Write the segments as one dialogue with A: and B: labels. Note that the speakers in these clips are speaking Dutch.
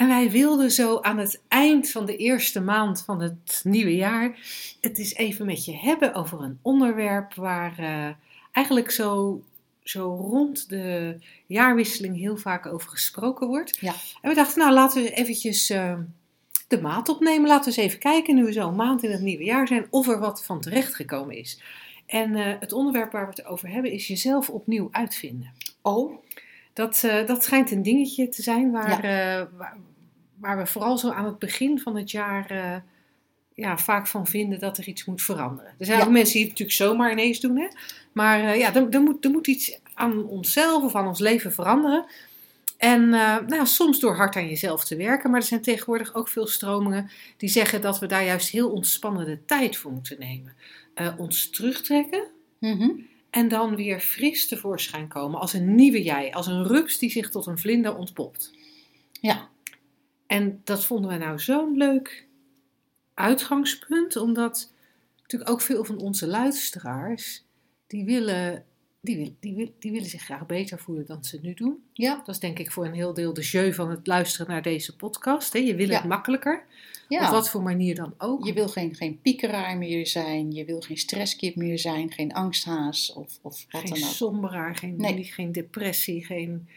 A: En wij wilden zo aan het eind van de eerste maand van het nieuwe jaar het eens even met je hebben over een onderwerp waar eh, eigenlijk zo, zo rond de jaarwisseling heel vaak over gesproken wordt.
B: Ja.
A: En we dachten, nou laten we eventjes eh, de maat opnemen. Laten we eens even kijken, nu we zo een maand in het nieuwe jaar zijn, of er wat van terecht gekomen is. En eh, het onderwerp waar we het over hebben is jezelf opnieuw uitvinden.
B: Oh,
A: Dat, dat schijnt een dingetje te zijn waar, waar, waar we vooral zo aan het begin van het jaar eh, ja, vaak van vinden dat er iets moet veranderen. Er zijn
B: Ja.
A: ook mensen die het natuurlijk zomaar ineens doen, hè? maar eh, ja, er, er, moet, er moet iets aan onszelf of aan ons leven veranderen. En eh, nou, soms door hard aan jezelf te werken, maar er zijn tegenwoordig ook veel stromingen die zeggen dat we daar juist heel ontspannende tijd voor moeten nemen. Ons terugtrekken,
B: mhm.
A: en dan weer fris tevoorschijn komen als een nieuwe jij, als een rups die zich tot een vlinder ontpopt.
B: ja.
A: En dat vonden we nou zo'n leuk uitgangspunt, omdat natuurlijk ook veel van onze luisteraars, die willen, die, wil, die, wil, die willen zich graag beter voelen dan ze nu doen.
B: Ja,
A: Dat is denk ik voor een heel deel de jeu van het luisteren naar deze podcast. Hè? Je wil
B: Ja.
A: het makkelijker,
B: ja.
A: op wat voor manier dan ook.
B: Je wil geen, geen piekeraar meer zijn, je wil geen stresskip meer zijn, geen angsthaas of, of wat
A: Geen
B: dan ook.
A: somberaar, geen,
B: Nee.
A: geen depressie, geen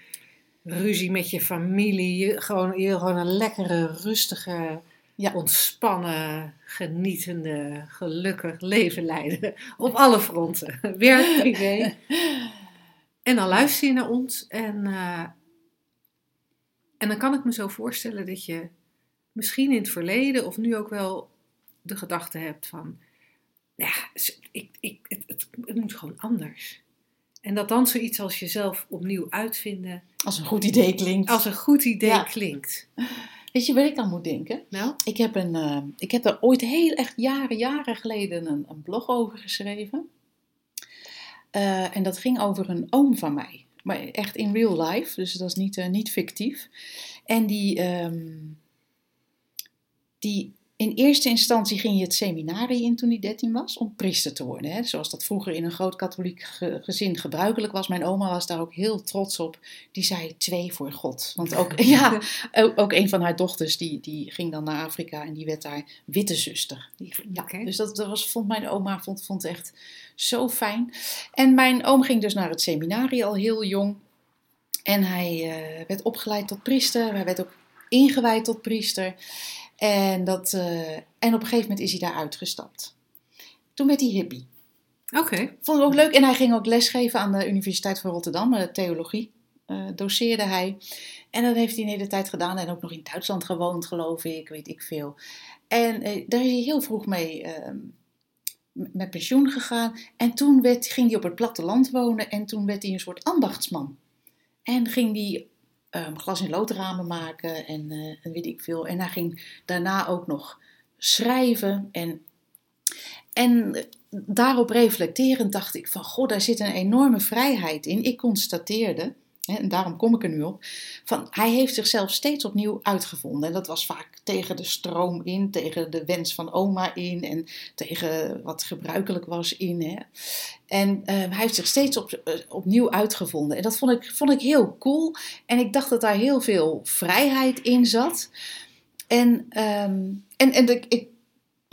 A: ruzie met je familie. Je, gewoon, je gewoon een lekkere, rustige,
B: Ja.
A: ontspannen, genietende, gelukkig leven leiden. Op alle fronten. Werk, privé. En dan luister je naar ons en, eh, en dan kan ik me zo voorstellen dat je misschien in het verleden of nu ook wel de gedachte hebt van, ja, ik, ik, het, het, het moet gewoon anders. En dat dan zoiets als jezelf opnieuw uitvinden
B: Als een goed idee klinkt.
A: als een goed idee
B: Ja.
A: klinkt.
B: Weet je waar ik aan moet denken?
A: Nou,
B: Ik heb, een, eh, ik heb daar ooit heel echt jaren, jaren geleden een, een blog over geschreven. Eh, en dat ging over een oom van mij. Maar echt in real life, dus dat is niet, eh, niet fictief. En die, ehm, die in eerste instantie ging je het seminarie in toen hij 13 was, om priester te worden. Hè? Zoals dat vroeger in een groot katholiek ge- gezin gebruikelijk was. Mijn oma was daar ook heel trots op. Die zei twee voor God. Want ook, ja, ook, een van haar dochters die, die ging dan naar Afrika en die werd daar witte zuster. Die, ja. Dus dat, dat was, vond mijn oma vond, vond echt zo fijn. En mijn oom ging dus naar het seminarie al heel jong. En hij eh, werd opgeleid tot priester. Hij werd ook ingewijd tot priester. En, dat, eh, en op een gegeven moment is hij daar uitgestapt. Toen werd hij hippie.
A: oké.
B: Vond ik ook leuk. En hij ging ook lesgeven aan de Universiteit van Rotterdam, eh, theologie. eh, doseerde hij. En dat heeft hij een hele tijd gedaan. En ook nog in Duitsland gewoond, geloof ik, weet ik veel. En daar is hij heel vroeg mee ehm, met pensioen gegaan. En toen werd, ging hij op het platteland wonen. En toen werd hij een soort ambachtsman. En ging hij ehm, glas- en loodramen maken en, eh, en weet ik veel. En hij ging daarna ook nog schrijven. En, en daarop reflecterend dacht ik van, goh, daar zit een enorme vrijheid in. Ik constateerde, en daarom kom ik er nu op, van hij heeft zichzelf steeds opnieuw uitgevonden. En dat was vaak tegen de stroom in, tegen de wens van oma in en tegen wat gebruikelijk was in. Hè. En eh, hij heeft zich steeds op, eh, opnieuw uitgevonden. En dat vond ik, vond ik heel cool. En ik dacht dat daar heel veel vrijheid in zat. En, ehm, en, en ik, ik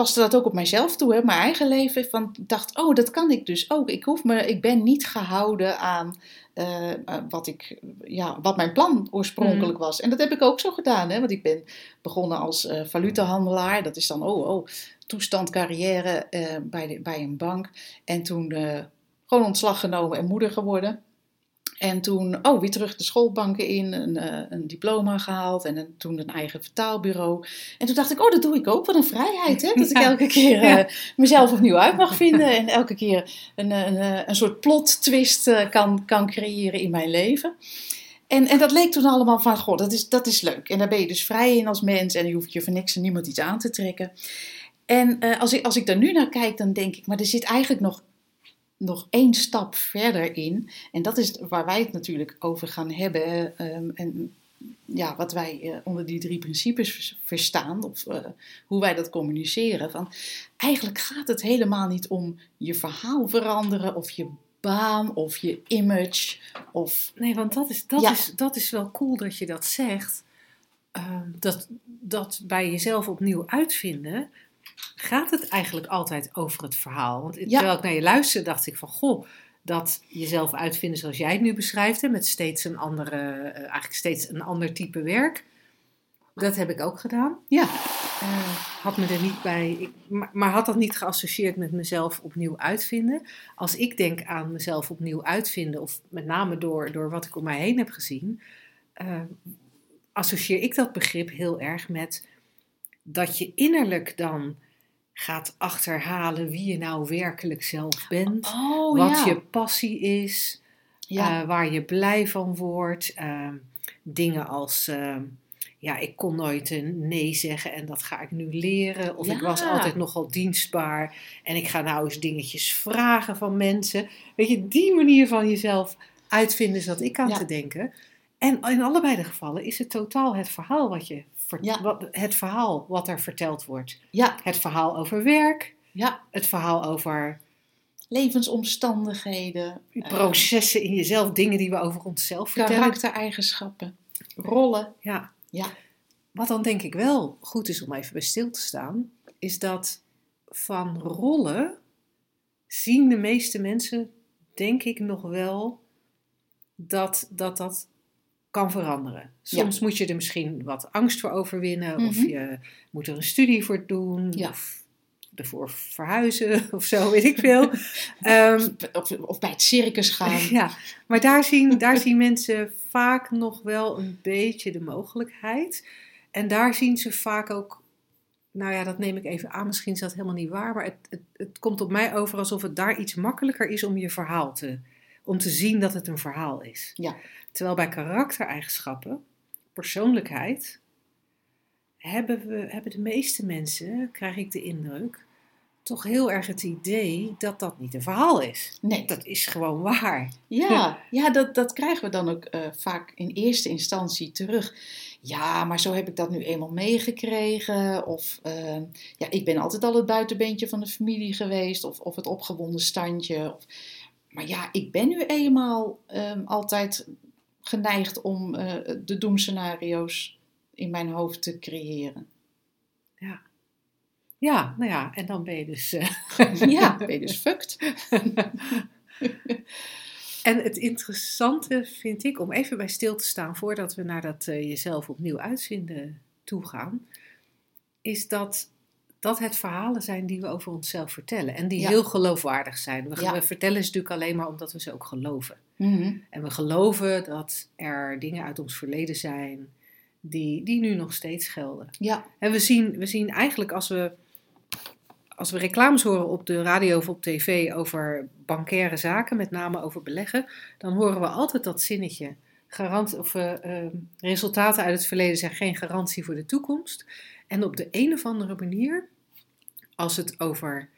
B: paste dat ook op mijzelf toe, hè, mijn eigen leven. Van, ik dacht, oh, dat kan ik dus ook. Ik, hoef me, ik ben niet gehouden aan eh, eh, wat, ik, ja, wat mijn plan oorspronkelijk was. En dat heb ik ook zo gedaan. Hè, want ik ben begonnen als eh valutahandelaar. Dat is dan, oh, oh toestand, carrière bij, de, bij een bank. En toen gewoon ontslag genomen en moeder geworden. En toen, oh, weer terug de schoolbanken in, een, eh, een diploma gehaald en een, toen een eigen vertaalbureau. En toen dacht ik, oh, dat doe ik ook. Wat een vrijheid, hè? Dat ik elke keer eh, mezelf opnieuw uit mag vinden. En elke keer een, een, een, een soort plot twist eh, kan, kan creëren in mijn leven. En, en dat leek toen allemaal van, goh, dat is, dat is leuk. En daar ben je dus vrij in als mens en je hoeft je voor niks en niemand iets aan te trekken. En eh, als, ik, als ik daar nu naar kijk, dan denk ik, maar er zit eigenlijk nog, nog één stap verder in. En dat is waar wij het natuurlijk over gaan hebben. ehm, en ja, wat wij eh, onder die drie principes vers- verstaan, of eh, hoe wij dat communiceren. Van, eigenlijk gaat het helemaal niet om je verhaal veranderen, of je baan, of je image, of
A: Nee, want dat is, dat,
B: Ja.
A: is, dat is wel cool dat je dat zegt. Ehm, dat, dat bij jezelf opnieuw uitvinden, gaat het eigenlijk altijd over het verhaal. Want
B: Ja.
A: terwijl ik naar je luisterde, dacht ik van, goh, dat jezelf uitvinden zoals jij het nu beschrijft, hè, met steeds een andere, eh, eigenlijk steeds een ander type werk. Dat heb ik ook gedaan.
B: ja,
A: Eh, had me er niet bij, ik, maar, maar had dat niet geassocieerd met mezelf opnieuw uitvinden. Als ik denk aan mezelf opnieuw uitvinden, of met name door, door wat ik om mij heen heb gezien, eh, associeer ik dat begrip heel erg met dat je innerlijk dan gaat achterhalen wie je nou werkelijk zelf bent,
B: oh
A: wat
B: ja.
A: je passie is,
B: ja.
A: eh, waar je blij van wordt. Ehm, dingen als, ehm, ja, ik kon nooit een nee zeggen en dat ga ik nu leren. Of ik was altijd nogal dienstbaar en ik ga nou eens dingetjes vragen van mensen. Weet je, die manier van jezelf uitvinden zat ik aan te denken. En in allebei de gevallen is het totaal het verhaal wat je...
B: Ja.
A: wat, het verhaal wat er verteld wordt.
B: ja,
A: Het verhaal over werk,
B: ja,
A: het verhaal over
B: levensomstandigheden, eh,
A: processen in jezelf, dingen die we over onszelf vertellen.
B: karaktereigenschappen, rollen.
A: Ja.
B: Ja.
A: Wat dan denk ik wel goed is om even bij stil te staan, is dat van rollen zien de meeste mensen, denk ik nog wel, dat dat, dat kan veranderen. Soms moet je er misschien wat angst voor overwinnen, of
B: Mhm.
A: je moet er een studie voor doen,
B: Ja.
A: of ervoor verhuizen, of zo, weet ik veel. Ehm,
B: Of, of bij het circus gaan.
A: ja, maar daar zien, daar zien mensen vaak nog wel een beetje de mogelijkheid. En daar zien ze vaak ook, nou ja, dat neem ik even aan, misschien is dat helemaal niet waar, maar het, het, het komt op mij over alsof het daar iets makkelijker is om je verhaal te, om te zien dat het een verhaal is.
B: Ja.
A: Terwijl bij karaktereigenschappen, persoonlijkheid, hebben, we, hebben de meeste mensen, krijg ik de indruk, toch heel erg het idee dat dat niet een verhaal is.
B: Nee,
A: Dat is gewoon waar.
B: ja, ja dat, dat krijgen we dan ook eh, vaak in eerste instantie terug. Ja, maar zo heb ik dat nu eenmaal meegekregen. Of eh, ja, ik ben altijd al het buitenbeentje van de familie geweest. Of, of het opgewonden standje. Of, maar ja, ik ben nu eenmaal ehm, altijd geneigd om eh, de doemscenario's in mijn hoofd te creëren.
A: Ja, nou ja, en dan ben je dus. eh,
B: Ja, ben je dus fucked.
A: En het interessante vind ik, om even bij stil te staan voordat we naar dat eh, jezelf opnieuw uitvinden toe gaan, is dat, dat het verhalen zijn die we over onszelf vertellen. En die
B: Ja.
A: heel geloofwaardig zijn. We,
B: Ja.
A: we vertellen ze natuurlijk alleen maar omdat we ze ook geloven.
B: Mhm.
A: En we geloven dat er dingen uit ons verleden zijn die, die nu nog steeds gelden.
B: Ja,
A: En we zien, we zien eigenlijk als we, als we reclames horen op de radio of op tv over bankaire zaken, met name over beleggen, dan horen we altijd dat zinnetje. Garant, of, eh, eh, resultaten uit het verleden zijn geen garantie voor de toekomst. En op de een of andere manier, als het over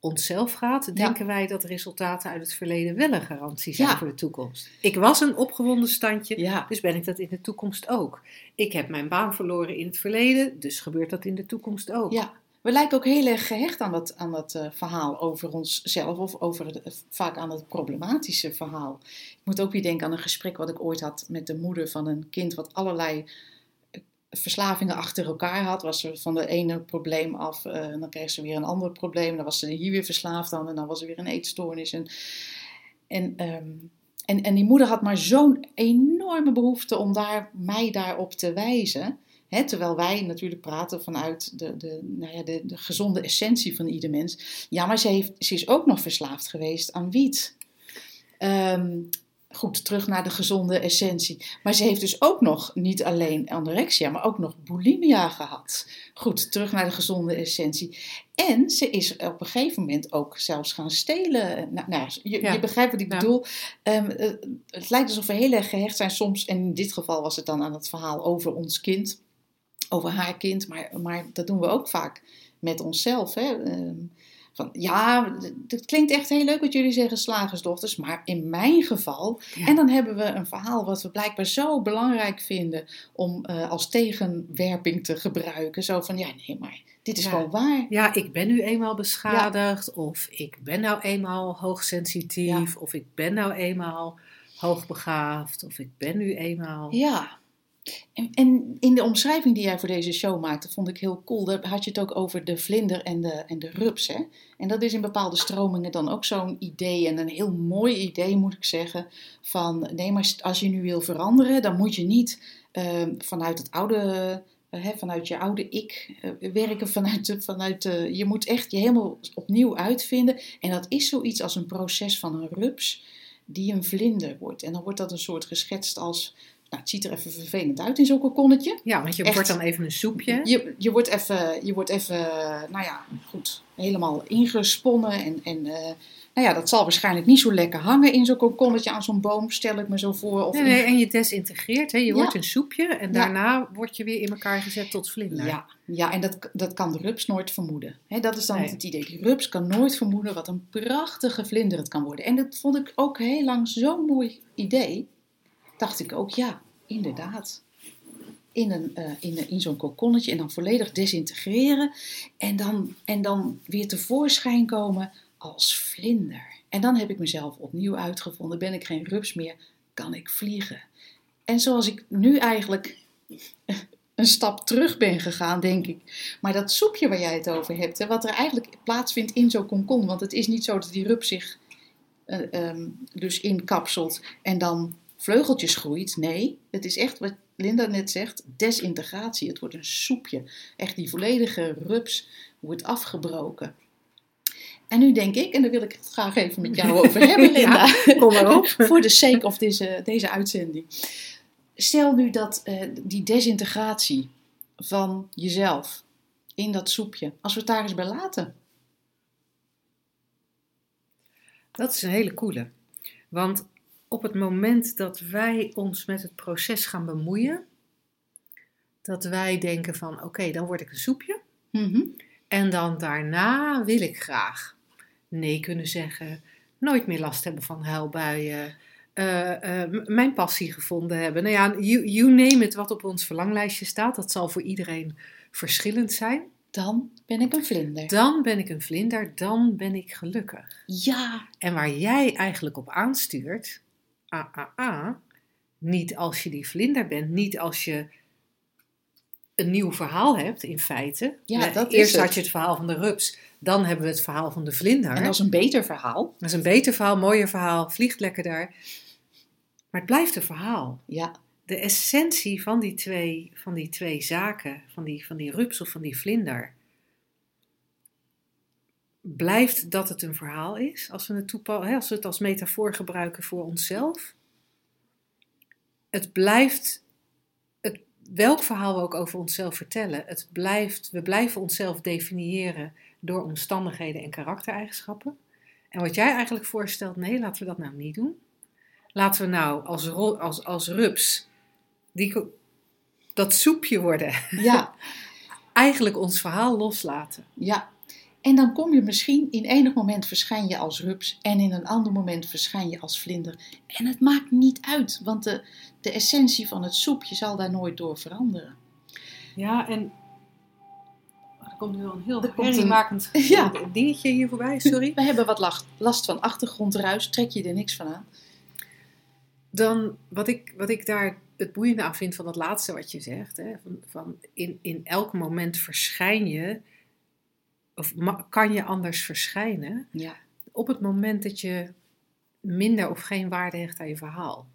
A: onszelf gaat, denken wij dat resultaten uit het verleden wel een garantie zijn
B: Ja.
A: voor de toekomst. Ik was een opgewonden standje,
B: ja,
A: dus ben ik dat in de toekomst ook. Ik heb mijn baan verloren in het verleden, dus gebeurt dat in de toekomst ook.
B: ja. We lijken ook heel erg gehecht aan dat, aan dat eh, verhaal over onszelf of over het, vaak aan het problematische verhaal. Ik moet ook weer denken aan een gesprek wat ik ooit had met de moeder van een kind wat allerlei eh, verslavingen achter elkaar had. Was ze van de ene probleem af eh, en dan kreeg ze weer een ander probleem. Dan was ze hier weer verslaafd aan en dan was er weer een eetstoornis. En, en, ehm, en, en die moeder had maar zo'n enorme behoefte om daar, mij daarop te wijzen. Terwijl wij natuurlijk praten vanuit de, de, nou ja, de, de gezonde essentie van ieder mens. Ja, maar ze, heeft, ze is ook nog verslaafd geweest aan wiet. Ehm, goed, terug naar de gezonde essentie. Maar ze heeft dus ook nog niet alleen anorexia, maar ook nog bulimia gehad. Goed, terug naar de gezonde essentie. En ze is op een gegeven moment ook zelfs gaan stelen. Nou, nou, je,
A: Ja.
B: je begrijpt wat ik
A: Ja.
B: bedoel. Ehm, eh, het lijkt alsof we heel erg gehecht zijn soms. En in dit geval was het dan aan het verhaal over ons kind. Over haar kind. Maar, maar dat doen we ook vaak met onszelf. Hè? Ehm, van, ja, het klinkt echt heel leuk wat jullie zeggen, slagersdochters, maar in mijn geval.
A: Ja.
B: En dan hebben we een verhaal wat we blijkbaar zo belangrijk vinden om eh, als tegenwerping te gebruiken. Zo van, ja, nee, maar dit is
A: Ja.
B: gewoon waar.
A: Ja, ik ben nu eenmaal beschadigd, of ik ben nou eenmaal hoogsensitief, of ik ben nou eenmaal hoogbegaafd, of ik ben nu eenmaal.
B: Ja. En, in de omschrijving die jij voor deze show maakte, vond ik heel cool. Daar had je het ook over de vlinder en de, en de rups. Hè? En dat is in bepaalde stromingen dan ook zo'n idee. En een heel mooi idee, moet ik zeggen. Van nee, maar als je nu wil veranderen, dan moet je niet eh, vanuit het oude. eh, vanuit je oude ik eh, werken, vanuit, vanuit je moet echt je helemaal opnieuw uitvinden. En dat is zoiets als een proces van een rups die een vlinder wordt. En dan wordt dat een soort geschetst als, nou het ziet er even vervelend uit in zo'n kokonnetje.
A: Ja, want je
B: Echt.
A: wordt dan even een soepje.
B: Je, je wordt even, je wordt even, nou ja, goed, helemaal ingesponnen. En, en eh, nou ja, dat zal waarschijnlijk niet zo lekker hangen in zo'n kokonnetje aan zo'n boom, stel ik me zo voor. Of
A: Nee, en je desintegreert, hè? je
B: Ja.
A: wordt een soepje en
B: Ja.
A: daarna word je weer in elkaar gezet tot vlinder.
B: Ja, ja en dat, dat kan de rups nooit vermoeden. Hè, dat is dan
A: Nee.
B: het idee. Die rups kan nooit vermoeden wat een prachtige vlinder het kan worden. En dat vond ik ook heel lang zo'n mooi idee. Dacht ik ook, ja, inderdaad. In, een, eh, in, een- in zo'n kokonnetje en dan volledig desintegreren. En dan, en dan weer tevoorschijn komen als vlinder. En dan heb ik mezelf opnieuw uitgevonden. Ben ik geen rups meer, kan ik vliegen. En zoals ik nu eigenlijk een stap terug ben gegaan, denk ik. Maar dat soepje waar jij het over hebt, hè, wat er eigenlijk plaatsvindt in zo'n konkon. Want het is niet zo dat die rup zich eh, ehm, dus inkapselt en dan vleugeltjes groeit. Nee, het is echt wat Linda net zegt, desintegratie. Het wordt een soepje. Echt die volledige rups wordt afgebroken. En nu denk ik, en daar wil ik het graag even met jou over hebben, Linda.
A: Kom maar op.
B: voor de sake of deze, deze uitzending. Stel nu dat eh, die desintegratie van jezelf in dat soepje, als we het daar eens bij laten.
A: Dat is een hele coole. Want op het moment dat wij ons met het proces gaan bemoeien, dat wij denken van oké, dan word ik een soepje.
B: Mhm.
A: En dan daarna wil ik graag nee kunnen zeggen, nooit meer last hebben van huilbuien, eh, eh, mijn passie gevonden hebben. Nou ja, you, you name it wat op ons verlanglijstje staat, dat zal voor iedereen verschillend zijn.
B: Dan ben ik een vlinder.
A: Dan ben ik een vlinder, dan ben ik gelukkig.
B: Ja,
A: En waar jij eigenlijk op aanstuurt, ah, ah, ah, niet als je die vlinder bent, niet als je een nieuw verhaal hebt in feite.
B: Ja,
A: Eh,
B: dat is
A: Eerst had je het verhaal van de rups, dan hebben we het verhaal van de vlinder.
B: en dat is een beter verhaal.
A: Dat is een beter verhaal, mooier verhaal, vliegt lekkerder. Maar het blijft een verhaal.
B: Ja,
A: De essentie van die twee, van die twee zaken, van die, van die rups of van die vlinder, blijft dat het een verhaal is, als we het, toepa- hè, als, we het als metafoor gebruiken voor onszelf. Het blijft, het, welk verhaal we ook over onszelf vertellen, het blijft, we blijven onszelf definiëren door omstandigheden en karaktereigenschappen. En wat jij eigenlijk voorstelt, nee, laten we dat nou niet doen. Laten we nou als, als, als rups die, dat soepje worden,
B: ja,
A: eigenlijk ons verhaal loslaten.
B: ja. En dan kom je misschien in enig moment verschijn je als rups en in een ander moment verschijn je als vlinder. En het maakt niet uit, want de, de essentie van het soepje zal daar nooit door veranderen.
A: Ja, en er komt nu wel een heel
B: Er een-
A: herriemakend
B: Ja.
A: dingetje hier voorbij, sorry.
B: We hebben wat last, last van achtergrondruis, trek je er niks van aan.
A: Dan, wat ik, wat ik daar het boeiende aan vind van dat laatste wat je zegt, hè, van, van in, in elk moment verschijn je, of kan je anders verschijnen,
B: Ja,
A: op het moment dat je minder of geen waarde hecht aan je verhaal.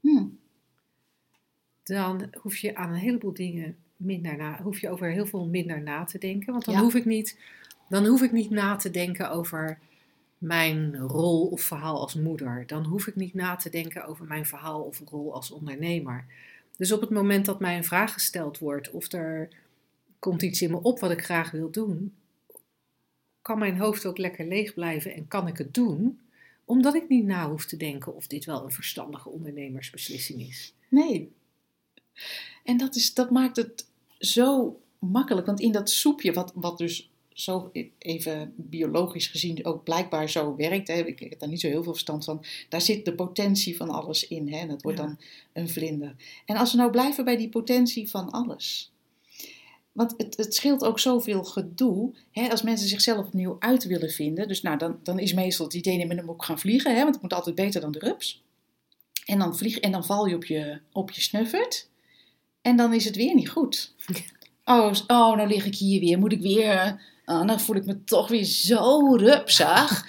B: hm.
A: dan hoef je aan een heleboel dingen minder na, hoef je over heel veel minder na te denken. Want dan,
B: Ja.
A: hoef ik niet, dan hoef ik niet na te denken over mijn rol of verhaal als moeder. Dan hoef ik niet na te denken over mijn verhaal of rol als ondernemer. Dus op het moment dat mij een vraag gesteld wordt of er komt iets in me op wat ik graag wil doen, kan mijn hoofd ook lekker leeg blijven en kan ik het doen, omdat ik niet na hoef te denken of dit wel een verstandige ondernemersbeslissing is.
B: nee. En dat, is, dat maakt het zo makkelijk. Want in dat soepje, wat, wat dus zo e- even biologisch gezien ook blijkbaar zo werkt. Hè. Ik heb daar niet zo heel veel verstand van. Daar zit de potentie van alles in. Hè. En dat wordt
A: Ja.
B: dan een vlinder. En als we nou blijven bij die potentie van alles. Want het, het scheelt ook zoveel gedoe. Hè, als mensen zichzelf opnieuw uit willen vinden. Dus nou, dan, dan is meestal het idee, dan moet ik gaan vliegen. Hè, want het moet altijd beter dan de rups. En dan, vlieg, en dan val je op je, op je snuffert. En dan is het weer niet goed. Oh, oh, nou lig ik hier weer. Moet ik weer... Oh, dan voel ik me toch weer zo rupsig.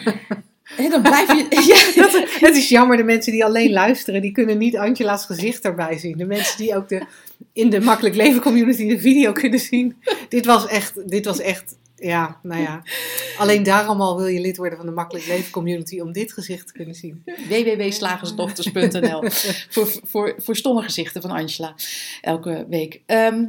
B: en dan blijf je... Ja,
A: Dat, het is jammer, de mensen die alleen luisteren, die kunnen niet Angela's gezicht erbij zien. De mensen die ook de, in de Makkelijk Leven community de video kunnen zien. Dit was echt, dit was echt, ja, nou ja. Alleen daarom al wil je lid worden van de Makkelijk Leven community om dit gezicht te kunnen zien.
B: www.slagersdochters.nl voor, voor, voor stomme gezichten van Angela elke week. Ehm,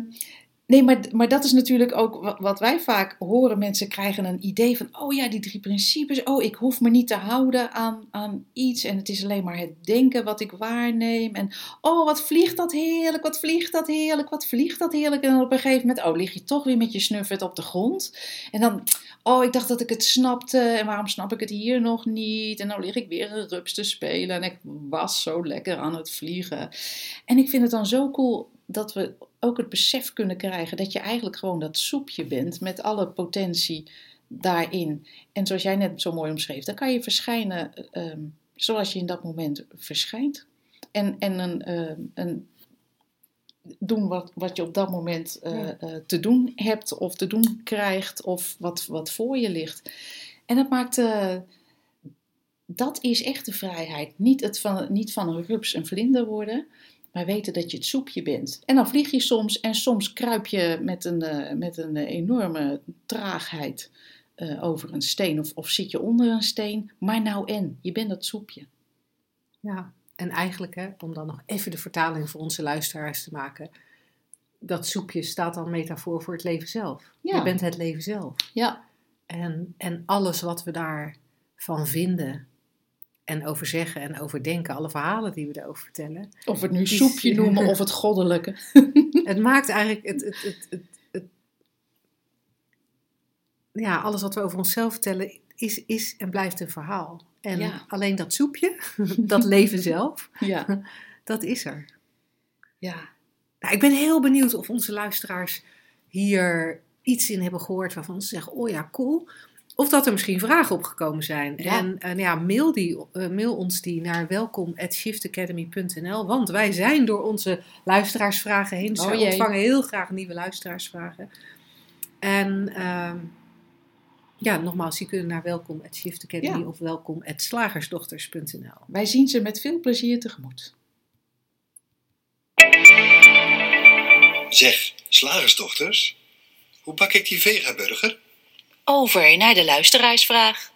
B: nee, maar, maar dat is natuurlijk ook wa- wat wij vaak horen. Mensen krijgen een idee van, oh ja, die drie principes. Oh, ik hoef me niet te houden aan, aan iets. En het is alleen maar het denken wat ik waarneem. En oh, wat vliegt dat heerlijk, wat vliegt dat heerlijk, wat vliegt dat heerlijk. En dan op een gegeven moment, oh, lig je toch weer met je snuffert op de grond. En dan, oh, ik dacht dat ik het snapte. En waarom snap ik het hier nog niet? En nou lig ik weer een rups te spelen. En ik was zo lekker aan het vliegen. En ik vind het dan zo cool dat we ook het besef kunnen krijgen dat je eigenlijk gewoon dat soepje bent met alle potentie daarin. En zoals jij net zo mooi omschreef, dan kan je verschijnen ehm, zoals je in dat moment verschijnt. En, en een, ehm, een doen wat, wat je op dat moment eh,
A: Ja.
B: eh, te doen hebt of te doen krijgt of wat, wat voor je ligt. En dat maakt, eh, dat is echt de vrijheid. Niet, het van, niet van een rups een vlinder worden, maar weten dat je het soepje bent. En dan vlieg je soms en soms kruip je met een, eh, met een eh, enorme traagheid eh, over een steen of, of zit je onder een steen. Maar nou en, je bent dat soepje.
A: Ja, en eigenlijk, hè, om dan nog even de vertaling voor onze luisteraars te maken. Dat soepje staat dan metafoor voor het leven zelf.
B: Ja.
A: Je bent het leven zelf.
B: Ja,
A: En, en alles wat we daarvan vinden en over zeggen en over denken, alle verhalen die we erover vertellen.
B: of we het nu
A: is-
B: soepje noemen of het goddelijke.
A: Het maakt eigenlijk het, het, het, het, het- ja, alles wat we over onszelf vertellen is, is en blijft een verhaal. En
B: Ja.
A: alleen dat soepje, dat leven zelf,
B: Ja,
A: dat is er.
B: ja.
A: Nou, ik ben heel benieuwd of onze luisteraars hier iets in hebben gehoord waarvan ze zeggen: Oh ja, cool. Of dat er misschien vragen opgekomen zijn.
B: Ja.
A: En eh, nou ja, mail, die, eh, mail ons die naar welkom.shiftacademy.nl. Want wij zijn door onze luisteraarsvragen heen. Dus
B: Oh jee.
A: ontvangen heel graag nieuwe luisteraarsvragen. En ehm, ja, nogmaals, die kunnen naar welkom.shiftacademy
B: Ja.
A: of welkom.slagersdochters.nl.
B: Wij zien ze met veel plezier tegemoet.
C: Zeg, slagersdochters, hoe bak ik die vegaburger?
D: Over naar de luisteraarsvraag.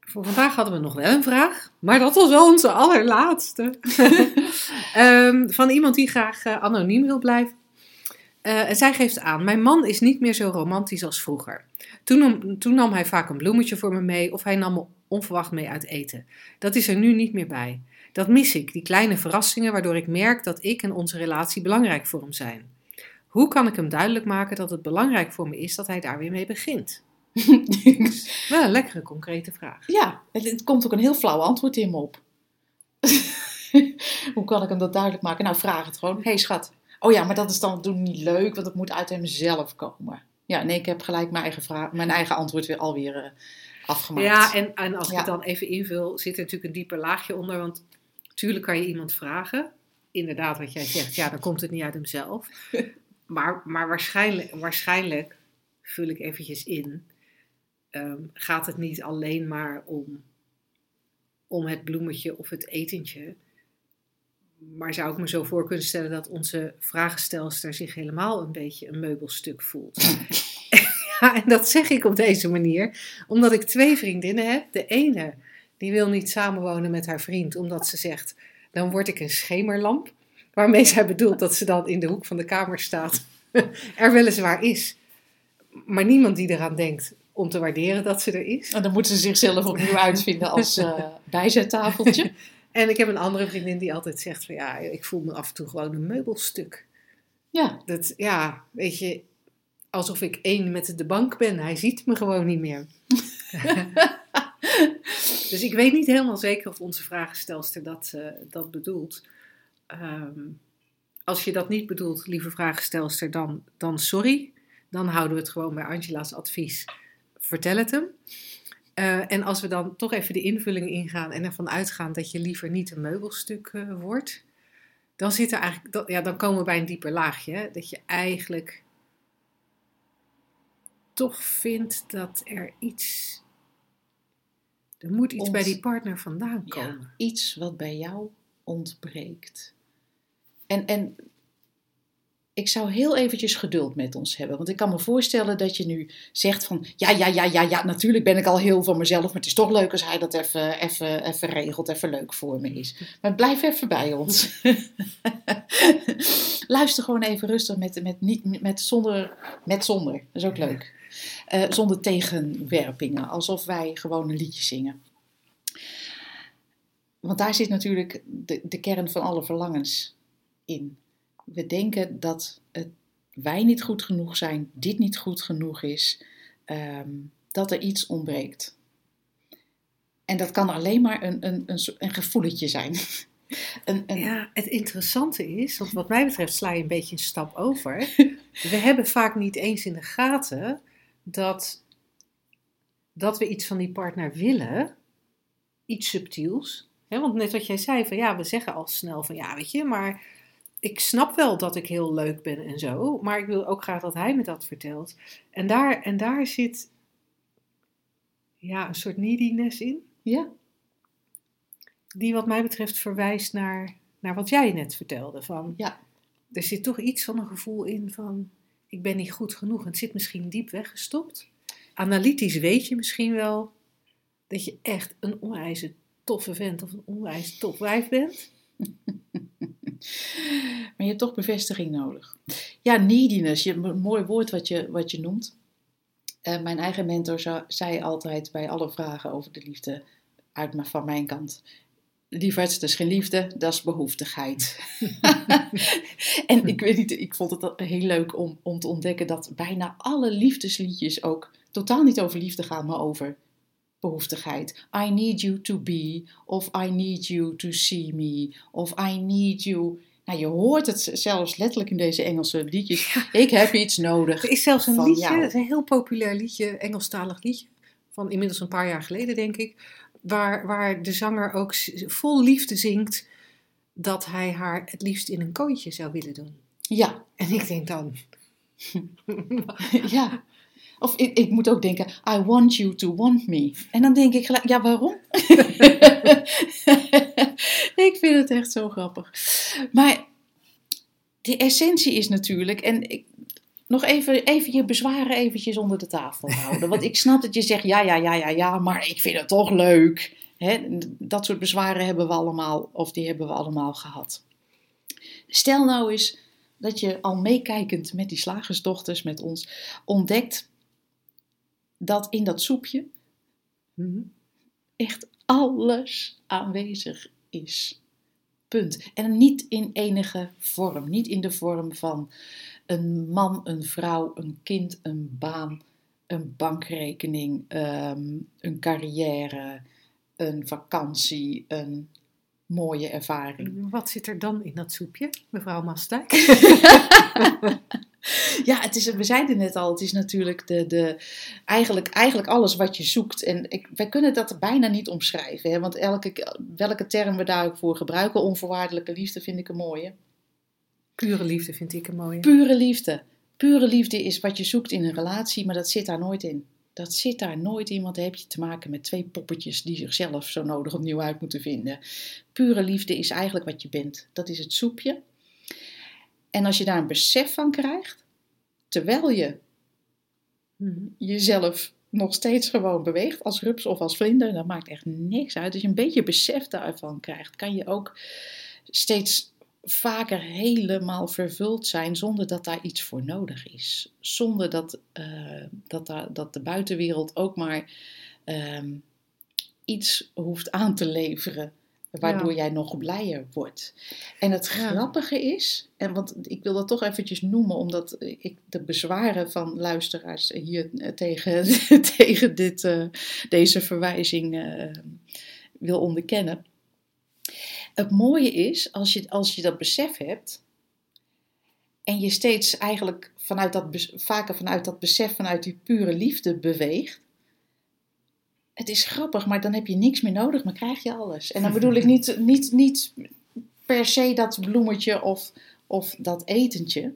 A: Voor vandaag hadden we nog wel een vraag, maar dat was wel onze allerlaatste. Ehm, van iemand die graag eh, anoniem wil blijven. Eh, en zij geeft aan: Mijn man is niet meer zo romantisch als vroeger. Toen, toen nam hij vaak een bloemetje voor me mee of hij nam me onverwacht mee uit eten. Dat is er nu niet meer bij. Dat mis ik, die kleine verrassingen waardoor ik merk dat ik en onze relatie belangrijk voor hem zijn. Hoe kan ik hem duidelijk maken dat het belangrijk voor me is dat hij daar weer mee begint? Wel een lekkere, concrete vraag.
B: Ja, het, het komt ook een heel flauw antwoord in me op. Hoe kan ik hem dat duidelijk maken? Nou, vraag het gewoon. Hé hey, schat. Oh ja, maar dat is dan doen niet leuk, want het moet uit hemzelf komen. Ja, nee, ik heb gelijk mijn eigen, vraag, mijn eigen antwoord weer alweer eh, afgemaakt.
A: Ja, en, en als ik
B: Ja.
A: het dan even invul, zit er natuurlijk een dieper laagje onder. Want natuurlijk kan je iemand vragen. Inderdaad, wat jij zegt, ja, dan komt het niet uit hemzelf. Maar, maar waarschijnlijk, waarschijnlijk, vul ik eventjes in, ehm, gaat het niet alleen maar om, om het bloemetje of het etentje. Maar zou ik me zo voor kunnen stellen dat onze vragenstelster zich helemaal een beetje een meubelstuk voelt. ja, en dat zeg ik op deze manier, omdat ik twee vriendinnen heb. De ene, die wil niet samenwonen met haar vriend, omdat ze zegt, dan word ik een schemerlamp. Waarmee zij bedoelt dat ze dan in de hoek van de kamer staat. er weliswaar is, maar niemand die eraan denkt om te waarderen dat ze er is.
B: En dan moeten ze zichzelf opnieuw uitvinden als eh bijzettafeltje.
A: En ik heb een andere vriendin die altijd zegt van ja, ik voel me af en toe gewoon een meubelstuk.
B: Ja,
A: Dat, ja, weet je, alsof ik één met de bank ben. Hij ziet me gewoon niet meer. dus ik weet niet helemaal zeker of onze vragenstelster dat, eh, dat bedoelt. Ehm, als je dat niet bedoelt, lieve vragenstelster, dan, dan sorry. Dan houden we het gewoon bij Angela's advies. Vertel het hem. Eh, en als we dan toch even de invulling ingaan en ervan uitgaan dat je liever niet een meubelstuk eh, wordt, dan zit er eigenlijk, dat- ja, dan komen we bij een dieper laagje. Hè? Dat je eigenlijk toch vindt dat er iets, er moet iets
B: Ont-
A: bij die partner vandaan
B: ja,
A: komen.
B: iets wat bij jou ontbreekt. En, ik zou heel eventjes geduld met ons hebben. Want ik kan me voorstellen dat je nu zegt van... Ja, ja, ja, ja, ja, natuurlijk ben ik al heel van mezelf. Maar het is toch leuk als hij dat even, even, even regelt, even leuk voor me is. Maar blijf even bij ons. Luister gewoon even rustig met, met, met, zonder, met zonder. Dat is ook leuk. Eh, zonder tegenwerpingen. Alsof wij gewoon een liedje zingen. Want daar zit natuurlijk de, de kern van alle verlangens in. We denken dat het, wij niet goed genoeg zijn, dit niet goed genoeg is, ehm, dat er iets ontbreekt. En dat kan alleen maar een, een, een, een gevoeletje zijn. een, een,
A: Ja, het interessante is, want wat mij betreft sla je een beetje een stap over. We hebben vaak niet eens in de gaten dat, dat we iets van die partner willen, iets subtiels. Want net wat jij zei, van ja, we zeggen al snel van ja, weet je, maar ik snap wel dat ik heel leuk ben en zo, maar ik wil ook graag dat hij me dat vertelt. En daar, en daar zit ja, een soort neediness in
B: Ja,
A: die wat mij betreft verwijst naar, naar wat jij net vertelde. Van,
B: Ja.
A: Er zit toch iets van een gevoel in van, ik ben niet goed genoeg. En het zit misschien diep weggestopt. Analytisch weet je misschien wel dat je echt een onwijs toffe vent of een onwijs tof wijf bent.
B: maar je hebt toch bevestiging nodig. Ja, neediness, je, een mooi woord wat je, wat je noemt. Eh, mijn eigen mentor zou- zei altijd bij alle vragen over de liefde uit, maar van mijn kant. Lieverd, dat is geen liefde, dat is behoeftigheid. en ik weet niet, ik vond het heel leuk om, om te ontdekken dat bijna alle liefdesliedjes ook totaal niet over liefde gaan, maar over behoeftigheid. I need you to be, of I need you to see me, of I need you. Nou, je hoort het zelfs letterlijk in deze Engelse liedjes. Ik heb iets nodig.
A: Er is zelfs een liedje,
B: jou.
A: een heel populair liedje, Engelstalig liedje, van inmiddels een paar jaar geleden denk ik, waar, waar de zanger ook vol liefde zingt dat hij haar het liefst in een kooitje zou willen doen.
B: Ja,
A: En ik denk dan,
B: ja. Of ik, ik moet ook denken, I want you to want me. En dan denk ik ja, waarom? ik vind het echt zo grappig. Maar de essentie is natuurlijk, en ik, nog even, even je bezwaren eventjes onder de tafel houden. Want ik snap dat je zegt, ja, ja, ja, ja, ja, maar ik vind het toch leuk. Dat soort bezwaren hebben we allemaal, of die hebben we allemaal gehad. Stel nou eens dat je al meekijkend met die slagersdochters, met ons, ontdekt dat in dat soepje
A: Mhm.
B: echt alles aanwezig is. Punt. En niet in enige vorm. Niet in de vorm van een man, een vrouw, een kind, een baan, een bankrekening, ehm, een carrière, een vakantie, een mooie ervaring.
A: Wat zit er dan in dat soepje, mevrouw Mastijk?
B: Ja, het is, we zeiden net al, het is natuurlijk de, de, eigenlijk, eigenlijk alles wat je zoekt. En ik, wij kunnen dat bijna niet omschrijven. Hè? Want elke, welke term we daar ook voor gebruiken, onvoorwaardelijke liefde vind ik een mooie.
A: Pure liefde vind ik een mooie.
B: Pure liefde. Pure liefde is wat je zoekt in een relatie, maar dat zit daar nooit in. Dat zit daar nooit in, want dan heb je te maken met twee poppetjes die zichzelf zo nodig opnieuw uit moeten vinden. Pure liefde is eigenlijk wat je bent. Dat is het soepje. En als je daar een besef van krijgt, terwijl je
A: Mhm.
B: jezelf nog steeds gewoon beweegt als rups of als vlinder, dat maakt echt niks uit. Als je een beetje besef daarvan krijgt, kan je ook steeds vaker helemaal vervuld zijn zonder dat daar iets voor nodig is. Zonder dat, eh, dat, daar, dat de buitenwereld ook maar ehm, iets hoeft aan te leveren Waardoor
A: Ja.
B: jij nog blijer wordt. En het grappige is, en want ik wil dat toch eventjes noemen, omdat ik de bezwaren van luisteraars hier eh, tegen, tegen dit, eh, deze verwijzing wil onderkennen. Het mooie is, als je, als je dat besef hebt, en je steeds eigenlijk vanuit dat, vaker vanuit dat besef, vanuit die pure liefde beweegt. Het is grappig, maar dan heb je niks meer nodig, maar krijg je alles. En dan bedoel ik niet, niet, niet per se dat bloemetje of, of dat etentje.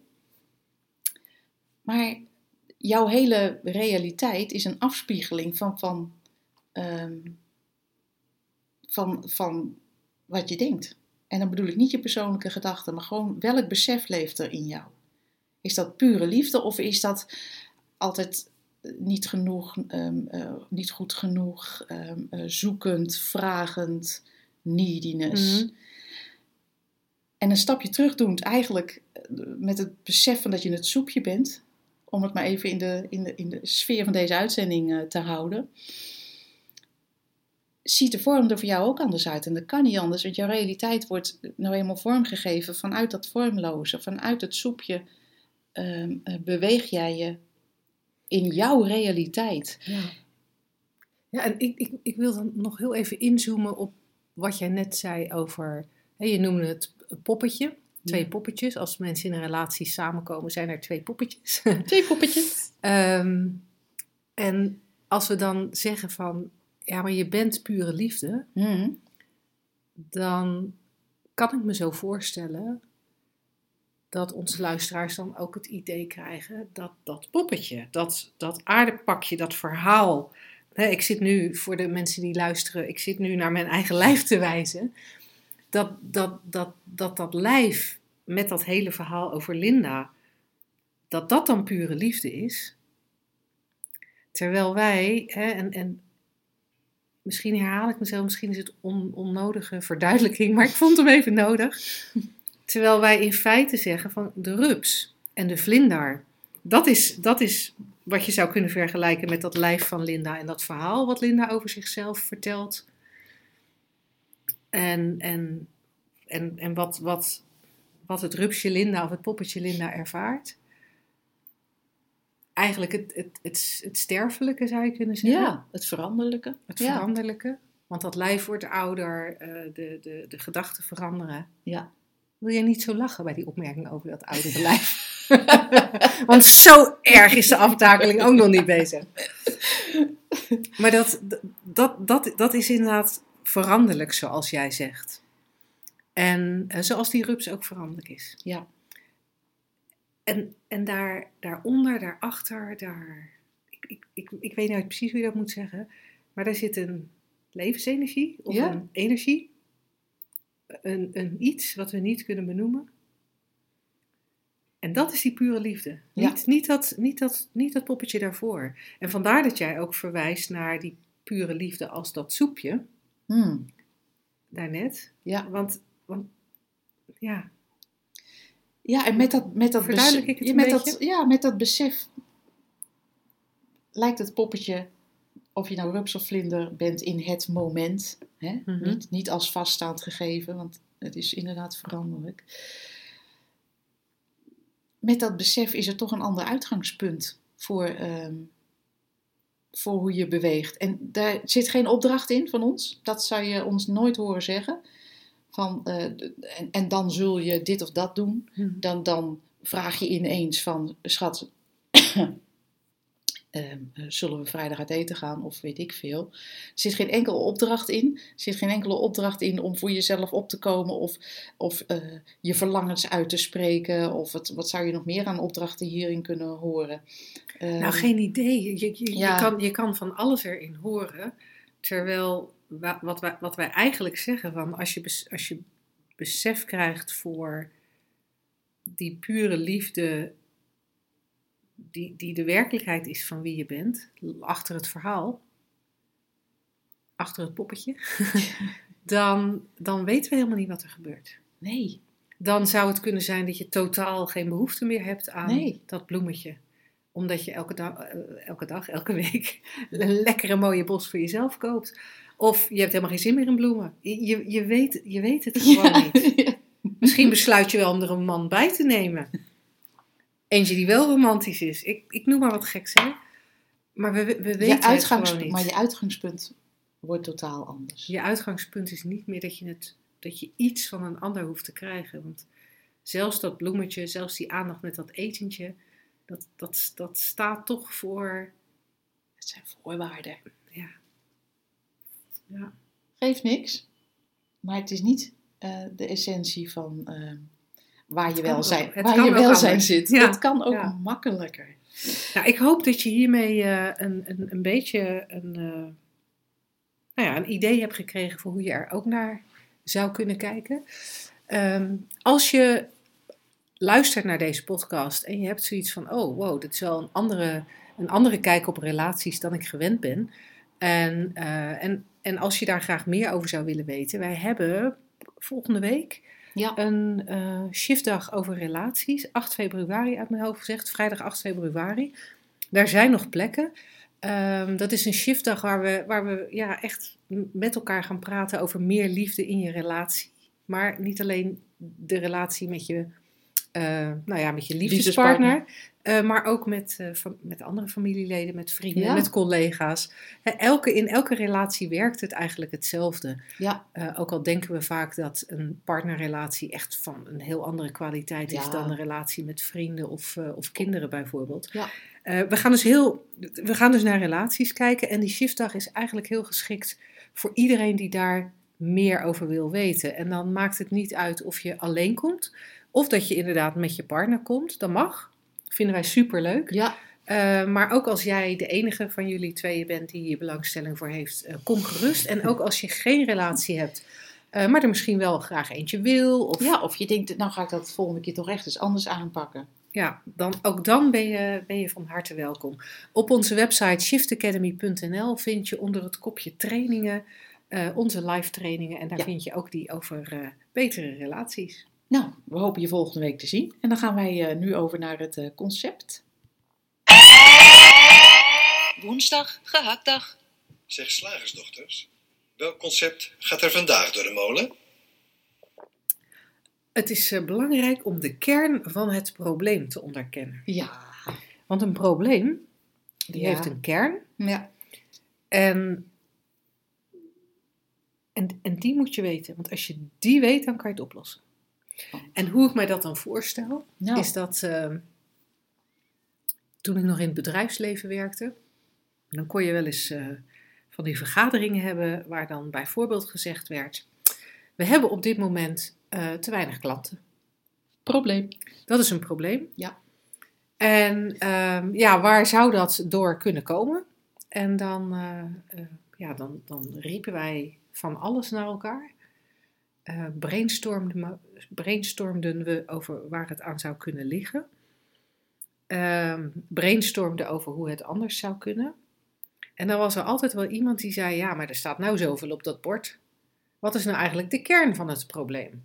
B: Maar jouw hele realiteit is een afspiegeling van, van, ehm, van, van wat je denkt. En dan bedoel ik niet je persoonlijke gedachten, maar gewoon welk besef leeft er in jou? Is dat pure liefde of is dat altijd niet genoeg, ehm, eh, niet goed genoeg, ehm, eh, zoekend, vragend, neediness?
A: Mhm.
B: En een stapje terug doend, eigenlijk eh, met het besef van dat je het soepje bent, om het maar even in de, in de, in de sfeer van deze uitzending eh, te houden, ziet de vorm er voor jou ook anders uit. En dat kan niet anders, want jouw realiteit wordt nou eenmaal vormgegeven vanuit dat vormloze, vanuit het soepje ehm, eh, beweeg jij je in jouw realiteit.
A: Ja, ja en ik, ik, ik wil dan nog heel even inzoomen op wat jij net zei over. Hè, je noemde het poppetje, twee
B: Ja.
A: poppetjes. Als mensen in een relatie samenkomen, zijn er twee poppetjes.
B: Twee poppetjes.
A: Ehm, en als we dan zeggen van. Ja, maar je bent pure liefde.
B: Mhm.
A: dan kan ik me zo voorstellen dat onze luisteraars dan ook het idee krijgen dat dat poppetje, dat, dat aardepakje, dat verhaal. Hè, ik zit nu, voor de mensen die luisteren, ik zit nu naar mijn eigen lijf te wijzen. Dat dat, dat, dat, dat lijf met dat hele verhaal over Linda, dat dat dan pure liefde is. Terwijl wij, hè, en, en misschien herhaal ik mezelf, misschien is het on, onnodige verduidelijking, maar ik vond hem even nodig. Terwijl wij in feite zeggen van de rups en de vlinder, dat is, dat is wat je zou kunnen vergelijken met dat lijf van Linda en dat verhaal wat Linda over zichzelf vertelt. En, en, en, en wat, wat, wat het rupsje Linda of het poppetje Linda ervaart. Eigenlijk het, het, het, het sterfelijke zou je kunnen zeggen.
B: Ja, het veranderlijke.
A: Het
B: ja.
A: veranderlijke. Want dat lijf wordt ouder, eh, de, de, de gedachten veranderen.
B: Ja.
A: Wil jij niet zo lachen bij die opmerking over dat oudere lijf? Want zo erg is de aftakeling ook nog niet bezig. Maar dat, dat, dat, dat is inderdaad veranderlijk, zoals jij zegt. En eh, zoals die rups ook veranderlijk is.
B: Ja.
A: En, en daar, daaronder, daarachter, daar, ik, ik, ik, ik weet nooit precies hoe je dat moet zeggen, maar daar zit een levensenergie of
B: Ja.
A: een energie, een, een iets wat we niet kunnen benoemen. En dat is die pure liefde.
B: Ja.
A: Niet, niet, dat, niet, dat, niet dat poppetje daarvoor. En vandaar dat jij ook verwijst naar die pure liefde als dat soepje
B: Hmm.
A: daarnet.
B: Ja.
A: Want, want ja,
B: Ja, en met dat, met dat,
A: Verduidelijk
B: besef,
A: ik het
B: met
A: beetje?
B: dat, ja, met dat besef lijkt het poppetje, of je nou rups of vlinder bent in het moment, hè?
A: Mhm.
B: niet, niet als vaststaand gegeven, want het is inderdaad veranderlijk. Met dat besef is er toch een ander uitgangspunt voor, ehm, voor hoe je beweegt. En daar zit geen opdracht in van ons. Dat zou je ons nooit horen zeggen. Van, eh, en, en dan zul je dit of dat doen dan, dan vraag je ineens van, schat, ehm, eh, zullen we vrijdag uit eten gaan of weet ik veel. Er zit geen enkele opdracht in. Er zit geen enkele opdracht in om voor jezelf op te komen of, of eh, je verlangens uit te spreken. Of het, wat zou je nog meer aan opdrachten hierin kunnen horen? Ehm,
A: Nou, geen idee. Je, je,
B: Ja.
A: je, kan, je kan van alles erin horen. Terwijl wat wij, wat wij eigenlijk zeggen van als je, als je besef krijgt voor die pure liefde die, die de werkelijkheid is van wie je bent, achter het verhaal, achter het poppetje, dan, dan weten we helemaal niet wat er gebeurt.
B: Nee,
A: Dan zou het kunnen zijn dat je totaal geen behoefte meer hebt aan
B: Nee.
A: dat bloemetje. Omdat je elke dag, eh, elke, dag, elke week een lekkere mooie bos voor jezelf koopt. Of je hebt helemaal geen zin meer in bloemen. Je, je, weet, je weet het gewoon niet. Misschien besluit je wel om er een man bij te nemen. Eentje die wel romantisch is. Ik, ik noem maar wat geks, hè. Maar we, we weten
B: je
A: het
B: uitgangs-
A: gewoon niet.
B: maar je uitgangspunt wordt totaal anders.
A: Je uitgangspunt is niet meer dat je, het, dat je iets van een ander hoeft te krijgen. Want zelfs dat bloemetje, zelfs die aandacht met dat etentje, dat, dat, dat staat toch voor.
B: Het zijn voorwaarden.
A: Ja.
B: Geeft niks. Maar het is niet eh, de essentie van eh, waar je welzijn.
A: Het
B: waar je welzijn zit.
A: Ja.
B: Het kan ook
A: Ja.
B: makkelijker.
A: Nou, ik hoop dat je hiermee eh, een, een, een beetje een, nou ja, een idee hebt gekregen voor hoe je er ook naar zou kunnen kijken. Ehm, als je luistert naar deze podcast en je hebt zoiets van: oh, wow, dit is wel een andere, een andere kijk op relaties dan ik gewend ben. En, en, en als je daar graag meer over zou willen weten, wij hebben volgende week
B: Ja.
A: een eh, shiftdag over relaties. 8 februari uit mijn hoofd gezegd, vrijdag 8 februari. Daar zijn nog plekken. Ehm, dat is een shiftdag waar we, waar we ja, echt met elkaar gaan praten over meer liefde in je relatie. Maar niet alleen de relatie met je, nou ja, met je liefdespartner. eh, maar ook met, eh, met andere familieleden, met vrienden,
B: Ja.
A: met collega's. Elke, in elke relatie werkt het eigenlijk hetzelfde.
B: Ja.
A: Eh, ook al denken we vaak dat een partnerrelatie echt van een heel andere kwaliteit is
B: Ja.
A: dan een relatie met vrienden of, eh, of kinderen bijvoorbeeld.
B: Ja.
A: Eh, we, gaan dus heel, we gaan dus naar relaties kijken en die shiftdag is eigenlijk heel geschikt voor iedereen die daar meer over wil weten. En dan maakt het niet uit of je alleen komt of dat je inderdaad met je partner komt. Dat mag. Vinden wij superleuk.
B: Ja.
A: Eh, maar ook als jij de enige van jullie tweeën bent die hier belangstelling voor heeft, eh, kom gerust. En ook als je geen relatie hebt, eh, maar er misschien wel graag eentje wil. Of,
B: ja, of je denkt, nou ga ik dat volgende keer toch echt eens anders aanpakken.
A: ja, dan, ook dan ben je, ben je van harte welkom. Op onze website shiftacademy.nl vind je onder het kopje trainingen onze live trainingen. En daar
B: Ja.
A: vind je ook die over betere relaties.
B: Nou, we hopen je volgende week te zien. En dan gaan wij eh, nu over naar het eh, concept.
D: Woensdag, gehaktdag.
C: Zeg slagersdochters, welk concept gaat er vandaag door de molen?
A: Het is eh, belangrijk om de kern van het probleem te onderkennen.
B: Ja.
A: Want een probleem, die
B: Ja.
A: heeft een kern.
B: Ja.
A: En, en, en die moet je weten. Want als je die weet, dan kan je het oplossen. En hoe ik mij dat dan voorstel,
B: Nou,
A: is dat eh, toen ik nog in het bedrijfsleven werkte, dan kon je wel eens eh, van die vergaderingen hebben waar dan bijvoorbeeld gezegd werd: We hebben op dit moment eh, te weinig klanten.
B: probleem.
A: Dat is een probleem.
B: Ja.
A: En ehm, ja, waar zou dat door kunnen komen? En dan, eh, ja, dan, dan riepen wij van alles naar elkaar. Eh brainstormden, brainstormden we over waar het aan zou kunnen liggen. Ehm brainstormden over hoe het anders zou kunnen. En dan was er altijd wel iemand die zei: Ja, maar er staat nou zoveel op dat bord. Wat is nou eigenlijk de kern van het probleem?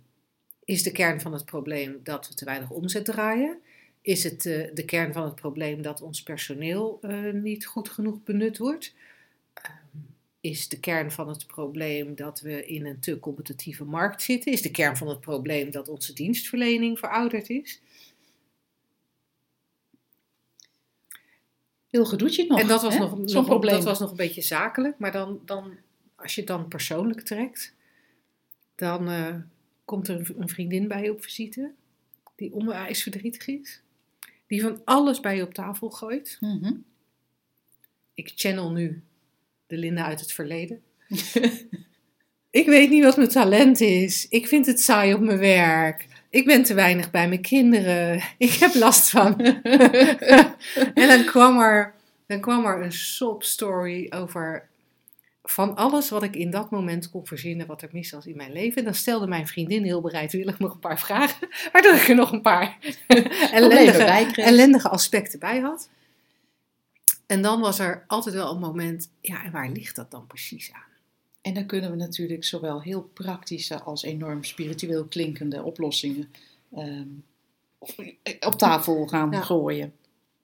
A: Is de kern van het probleem dat we te weinig omzet draaien? Is het eh, de kern van het probleem dat ons personeel eh, niet goed genoeg benut wordt? Is de kern van het probleem dat we in een te competitieve markt zitten? Is de kern van het probleem dat onze dienstverlening verouderd is?
B: Heel gedoetje nog.
A: en dat was,
B: hè?
A: nog, nog,
B: probleem.
A: dat was nog een beetje zakelijk, maar dan, dan, als je het dan persoonlijk trekt, dan eh, komt er een- een vriendin bij je op visite die onwijs verdrietig is, die van alles bij je op tafel gooit.
B: Mhm.
A: Ik channel nu de Linda uit het verleden. Ik weet niet wat mijn talent is. Ik vind het saai op mijn werk. Ik ben te weinig bij mijn kinderen. Ik heb last van. en dan kwam er, dan kwam er een sob story over van alles wat ik in dat moment kon verzinnen wat er mis was in mijn leven. En dan stelde mijn vriendin heel bereidwillig nog een paar vragen, waardoor ik er nog een paar ellendige,
B: bij kreeg.
A: ellendige aspecten bij had. En dan was er altijd wel een moment, ja, en waar ligt dat dan precies aan?
B: En dan kunnen we natuurlijk zowel heel praktische als enorm spiritueel klinkende oplossingen ehm, op tafel gaan
A: Ja.
B: gooien.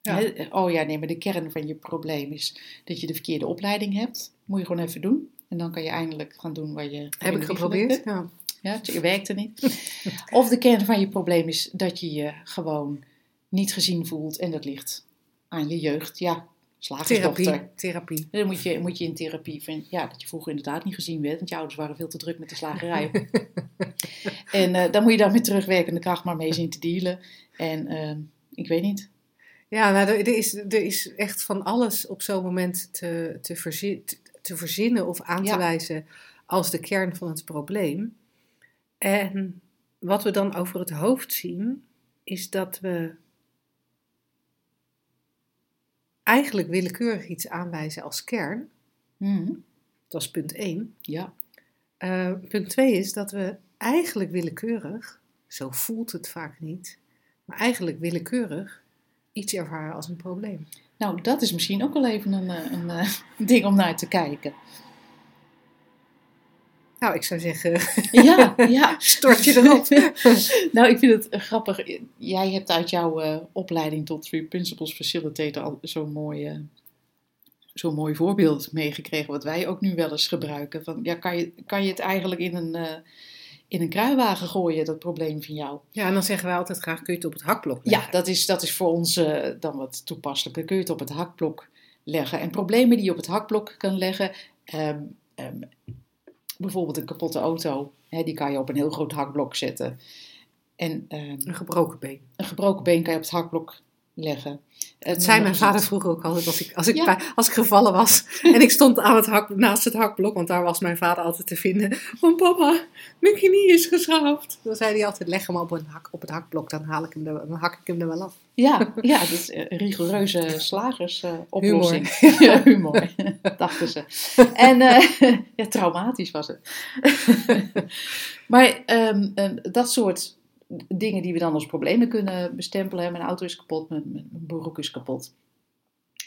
A: Ja.
B: Hè, Oh ja, nee, maar de kern van je probleem is dat je de verkeerde opleiding hebt. Moet je gewoon even doen. En dan kan je eindelijk gaan doen waar je...
A: Heb ik geprobeerd? Ja.
B: Ja, het werkte niet. Of de kern van je probleem is dat je je gewoon niet gezien voelt. En dat ligt aan je jeugd. Ja, slagersdochter.
A: Therapie. Therapie.
B: Dan moet je, moet je in therapie van, ja, dat je vroeger inderdaad niet gezien werd, want je ouders waren veel te druk met de slagerij. en eh, dan moet je daar met terugwerkende kracht maar mee zien te dealen. En eh, ik weet niet.
A: Ja, nou, er, is, er is echt van alles op zo'n moment te, te, verzin- te- te verzinnen of aan te
B: Ja.
A: wijzen als de kern van het probleem. En wat we dan over het hoofd zien, is dat we eigenlijk willekeurig iets aanwijzen als kern.
B: Mhm.
A: Dat is punt 1.
B: Ja,
A: Eh, punt 2 is dat we eigenlijk willekeurig, zo voelt het vaak niet, maar eigenlijk willekeurig iets ervaren als een probleem.
B: nou dat is misschien ook wel even een, eh, een, eh, ding om naar te kijken.
A: Nou, ik zou zeggen,
B: Ja, ja.
A: stort je erop.
B: nou, ik vind het eh, grappig. Jij hebt uit jouw eh, opleiding tot Three Principles Facilitator al zo'n mooi, eh, zo'n mooi voorbeeld meegekregen, wat wij ook nu wel eens gebruiken. Van, ja, kan, je, kan je het eigenlijk in een, eh, in een kruiwagen gooien, dat probleem van jou?
A: Ja, en dan zeggen wij altijd graag, kun je het op het hakblok
B: Ja,
A: leggen?
B: dat is, dat is voor ons dan wat toepasselijker. Kun je het op het hakblok leggen. En problemen die je op het hakblok kan leggen, ehm, ehm, bijvoorbeeld een kapotte auto, hè, die kan je op een heel groot hakblok zetten. En ehm,
A: Een gebroken been.
B: een gebroken been kan je op het hakblok leggen. En
A: Dat zei mijn
B: het-
A: vader vroeger ook altijd als ik, als ik,
B: Ja.
A: bij- als ik gevallen was. En ik stond aan het hak, naast het hakblok, want daar was mijn vader altijd te vinden. Van papa, mijn knie is geschraafd. Dan zei hij altijd, leg hem op, een hak, op het hakblok, dan, haal ik hem er, dan hak ik hem er wel af.
B: Ja, ja, dat is een rigoureuze slagersoplossing.
A: Humor.
B: ja, humor, dachten ze. En eh, ja, traumatisch was het. maar ehm, ehm, dat soort dingen die we dan als problemen kunnen bestempelen. Mijn auto is kapot, mijn, mijn broek is kapot.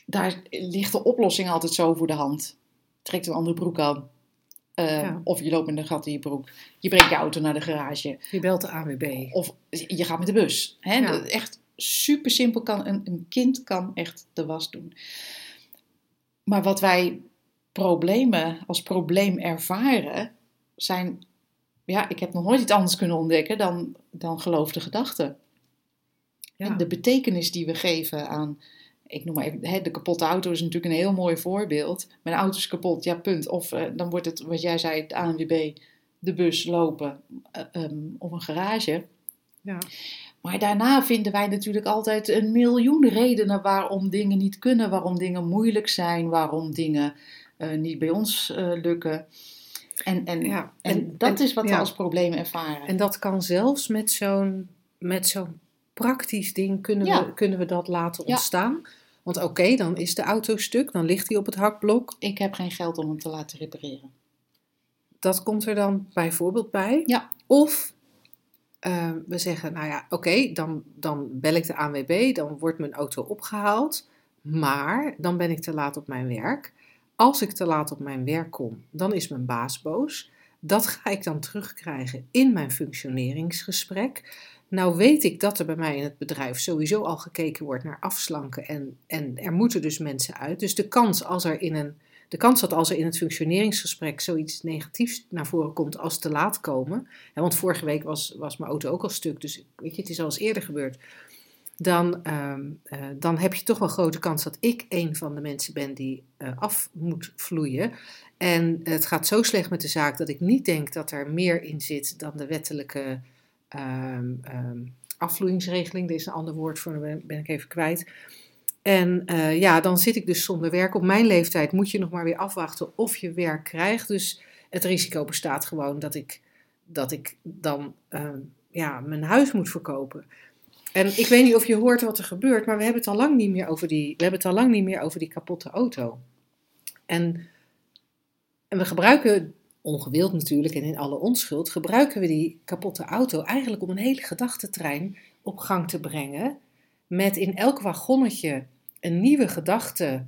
B: Daar ligt de oplossing altijd zo voor de hand. Trek een andere broek aan. Eh,
A: Ja.
B: Of je loopt met een gat in je broek. Je brengt je auto naar de garage.
A: Je belt de AWB.
B: Of je gaat met de bus. Hè?
A: Ja.
B: Echt super simpel. Kan, een, een kind kan echt de was doen. Maar wat wij problemen als probleem ervaren, zijn. Ja, ik heb nog nooit iets anders kunnen ontdekken dan, dan geloofde gedachten.
A: Ja.
B: En de betekenis die we geven aan. Ik noem maar even, hè, de kapotte auto is natuurlijk een heel mooi voorbeeld. Mijn auto is kapot, ja, punt. Of eh, dan wordt het, wat jij zei, de ANWB, de bus lopen eh, ehm, of een garage.
A: Ja.
B: Maar daarna vinden wij natuurlijk altijd een miljoen redenen waarom dingen niet kunnen, waarom dingen moeilijk zijn, waarom dingen eh, niet bij ons lukken. En, en,
A: Ja,
B: en,
A: en-
B: dat
A: en-
B: is wat we
A: ja.
B: als probleem ervaren.
A: En dat kan zelfs met zo'n, met zo'n praktisch ding kunnen,
B: Ja.
A: we, kunnen we dat laten ontstaan. Want oké, dan is de auto stuk, dan ligt hij op het hakblok.
B: Ik heb geen geld om hem te laten repareren.
A: Dat komt er dan bijvoorbeeld bij.
B: Ja.
A: Of eh, we zeggen, nou ja, oké, dan, dan bel ik de ANWB, dan wordt mijn auto opgehaald. Maar dan ben ik te laat op mijn werk. Als ik te laat op mijn werk kom, dan is mijn baas boos. Dat ga ik dan terugkrijgen in mijn functioneringsgesprek. Nou weet ik dat er bij mij in het bedrijf sowieso al gekeken wordt naar afslanken en, en er moeten dus mensen uit. Dus de kans als er in een de kans dat als er in het functioneringsgesprek zoiets negatiefs naar voren komt als te laat komen, want vorige week was, was mijn auto ook al stuk, dus weet je, het is al eens eerder gebeurd, dan, ehm, eh, dan heb je toch wel grote kans dat ik een van de mensen ben die eh, af moet vloeien. En het gaat zo slecht met de zaak dat ik niet denk dat er meer in zit dan de wettelijke ehm, ehm, afvloeingsregeling. Er is een ander woord voor, ben, ben ik even kwijt. En eh, ja, dan zit ik dus zonder werk. Op mijn leeftijd moet je nog maar weer afwachten of je werk krijgt. Dus het risico bestaat gewoon dat ik, dat ik dan ja, mijn huis moet verkopen. En ik weet niet of je hoort wat er gebeurt, maar we hebben het al lang niet meer over die, we hebben het al lang niet meer over die kapotte auto. En, en we gebruiken, ongewild natuurlijk en in alle onschuld, gebruiken we die kapotte auto eigenlijk om een hele gedachtentrein op gang te brengen. Met in elk wagonnetje een nieuwe gedachte,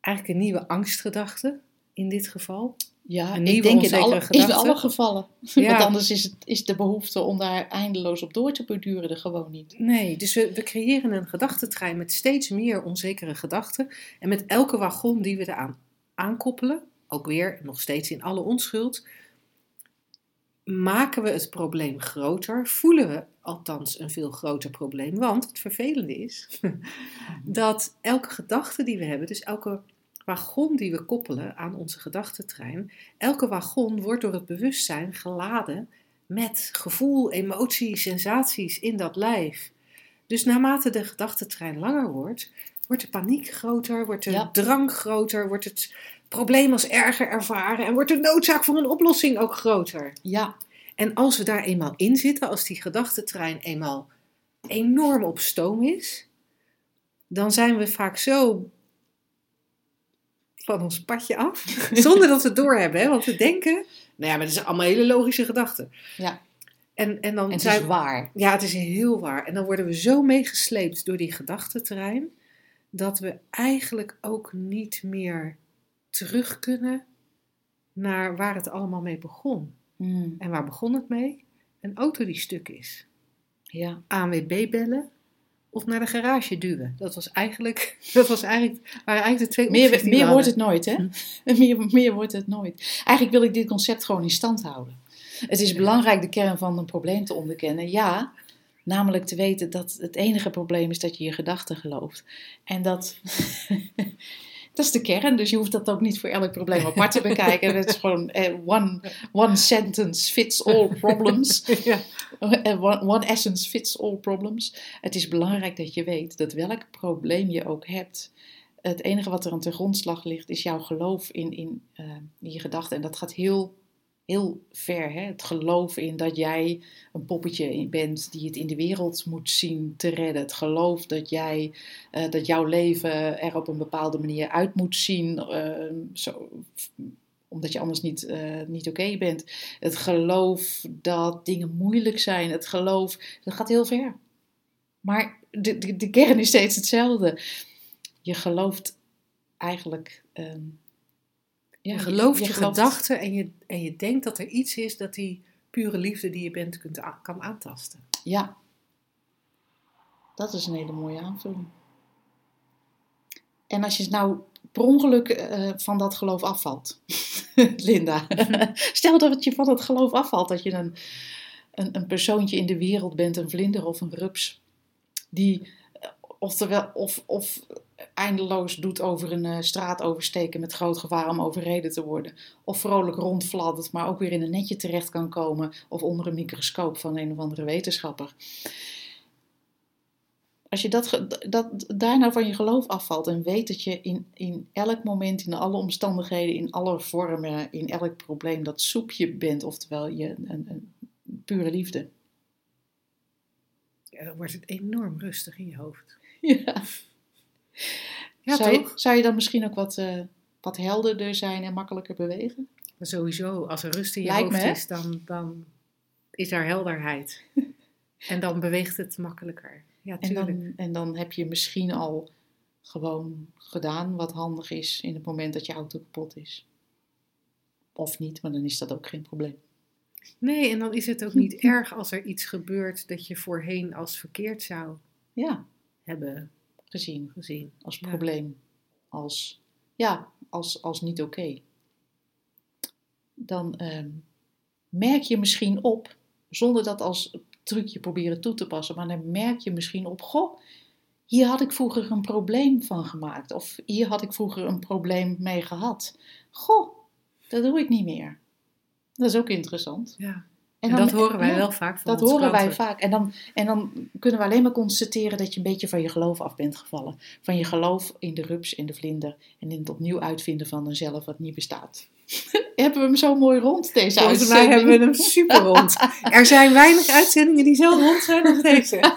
A: eigenlijk een nieuwe angstgedachte in dit geval.
B: Ja, ik denk in alle, in alle gevallen.
A: Ja.
B: Want anders is, het, is de behoefte om daar eindeloos op door te borduren er gewoon niet.
A: Nee, dus we, we creëren een gedachtentrein met steeds meer onzekere gedachten. En met elke wagon die we eraan aankoppelen, ook weer nog steeds in alle onschuld, maken we het probleem groter. Voelen we althans een veel groter probleem. Want het vervelende is dat elke gedachte die we hebben, dus elke wagon die we koppelen aan onze gedachtentrein, elke wagon wordt door het bewustzijn geladen met gevoel, emotie, sensaties in dat lijf. Dus naarmate de gedachtentrein langer wordt, wordt de paniek groter, wordt de
B: Ja.
A: drang groter, wordt het probleem als erger ervaren en wordt de noodzaak voor een oplossing ook groter.
B: Ja,
A: En als we daar eenmaal in zitten, als die gedachtentrein eenmaal enorm op stoom is, dan zijn we vaak zo van ons padje af, zonder dat we het doorhebben. Hè? Want we denken, nou ja, maar dat zijn allemaal hele logische gedachten.
B: Ja.
A: En, en dan
B: en het
A: zijn
B: is waar.
A: ja, het is heel waar. En dan worden we zo meegesleept door die gedachtenterrein, dat we eigenlijk ook niet meer terug kunnen naar waar het allemaal mee begon.
B: Hmm,
A: En waar begon het mee? Een auto die stuk is.
B: ja.
A: ANWB bellen of naar de garage duwen. Dat was eigenlijk, dat was eigenlijk, waren eigenlijk de twee
B: Meer, meer wordt het nooit, hè? meer, meer wordt het nooit. Eigenlijk wil ik dit concept gewoon in stand houden. Het is belangrijk de kern van een probleem te onderkennen. Ja, namelijk te weten dat het enige probleem is dat je je gedachten gelooft. En dat, dat is de kern, dus je hoeft dat ook niet voor elk probleem apart te bekijken. Het is gewoon eh, one, one sentence fits all problems.
A: Ja.
B: Eh, One, one essence fits all problems. Het is belangrijk dat je weet dat welk probleem je ook hebt, het enige wat er aan ten grondslag ligt, is jouw geloof in, in, eh, in je gedachten. En dat gaat heel, heel ver. Hè? Het geloof in dat jij een poppetje bent die het in de wereld moet zien te redden. Het geloof dat, jij, eh, dat jouw leven er op een bepaalde manier uit moet zien. eh, zo, omdat je anders niet, eh, niet oké bent. Het geloof dat dingen moeilijk zijn. Het geloof, dat gaat heel ver. Maar de, de, kern is steeds hetzelfde. Je gelooft eigenlijk. ehm,
A: Je gelooft je,
B: gelooft-
A: gedachten en je, en je denkt dat er iets is dat die pure liefde die je bent kunt kan aantasten.
B: Ja. Dat is een hele mooie aanvulling. En als je nou per ongeluk eh, van dat geloof afvalt, Linda. Stel dat je van dat geloof afvalt, dat je een, een, een persoontje in de wereld bent, een vlinder of een rups, die eh, oftewel, of, of eindeloos doet over een eh, straat oversteken met groot gevaar om overreden te worden. Of vrolijk rondfladdert, maar ook weer in een netje terecht kan komen. Of onder een microscoop van een of andere wetenschapper. Als je dat, dat, daar nou van je geloof afvalt en weet dat je in, in elk moment, in alle omstandigheden, in alle vormen, in elk probleem dat soepje bent, oftewel je een, een pure liefde.
A: Ja, dan wordt het enorm rustig in je hoofd.
B: Ja.
A: Ja,
B: zou, je, zou je dan misschien ook wat, eh, wat helderder zijn en makkelijker bewegen?
A: Maar sowieso, als er rust in je
B: Lijkt me,
A: hoofd is, dan, dan is er helderheid. en dan beweegt het makkelijker. Ja,
B: En dan, en dan heb je misschien al gewoon gedaan wat handig is in het moment dat je auto kapot is. Of niet, maar dan is dat ook geen probleem.
A: Nee, en dan is het ook niet erg als er iets gebeurt dat je voorheen als verkeerd zou
B: Ja,
A: hebben
B: gezien
A: gezien.
B: als
A: Ja.
B: probleem, als, ja, als, als niet oké. Dan ehm, merk je misschien op, zonder dat als trucje proberen toe te passen, maar dan merk je misschien op, goh, hier had ik vroeger een probleem van gemaakt. Of hier had ik vroeger een probleem mee gehad. Goh, dat doe ik niet meer. Dat is ook interessant.
A: Ja.
B: En, dan-
A: dat horen wij
B: ja,
A: wel vaak van
B: Dat horen wij vaak. En dan, en dan kunnen we alleen maar constateren dat je een beetje van je geloof af bent gevallen. Van je geloof in de rups en de vlinder. En in het opnieuw uitvinden van een zelf wat niet bestaat. hebben we hem zo mooi rond, deze
A: Volgens mij
B: uitzending?
A: hebben we hem super rond. Er zijn weinig uitzendingen die zo rond zijn als deze.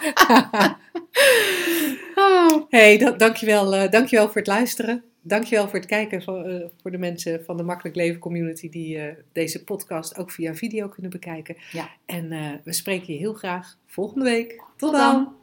B: Oh,
A: hey, da- dankjewel, eh dankjewel voor het luisteren. Dankjewel voor het kijken voor, eh, voor de mensen van de Makkelijk Leven community die eh, deze podcast ook via video kunnen bekijken.
B: Ja.
A: En eh, we spreken je heel graag volgende week. Tot,
B: Tot
A: dan.
B: dan.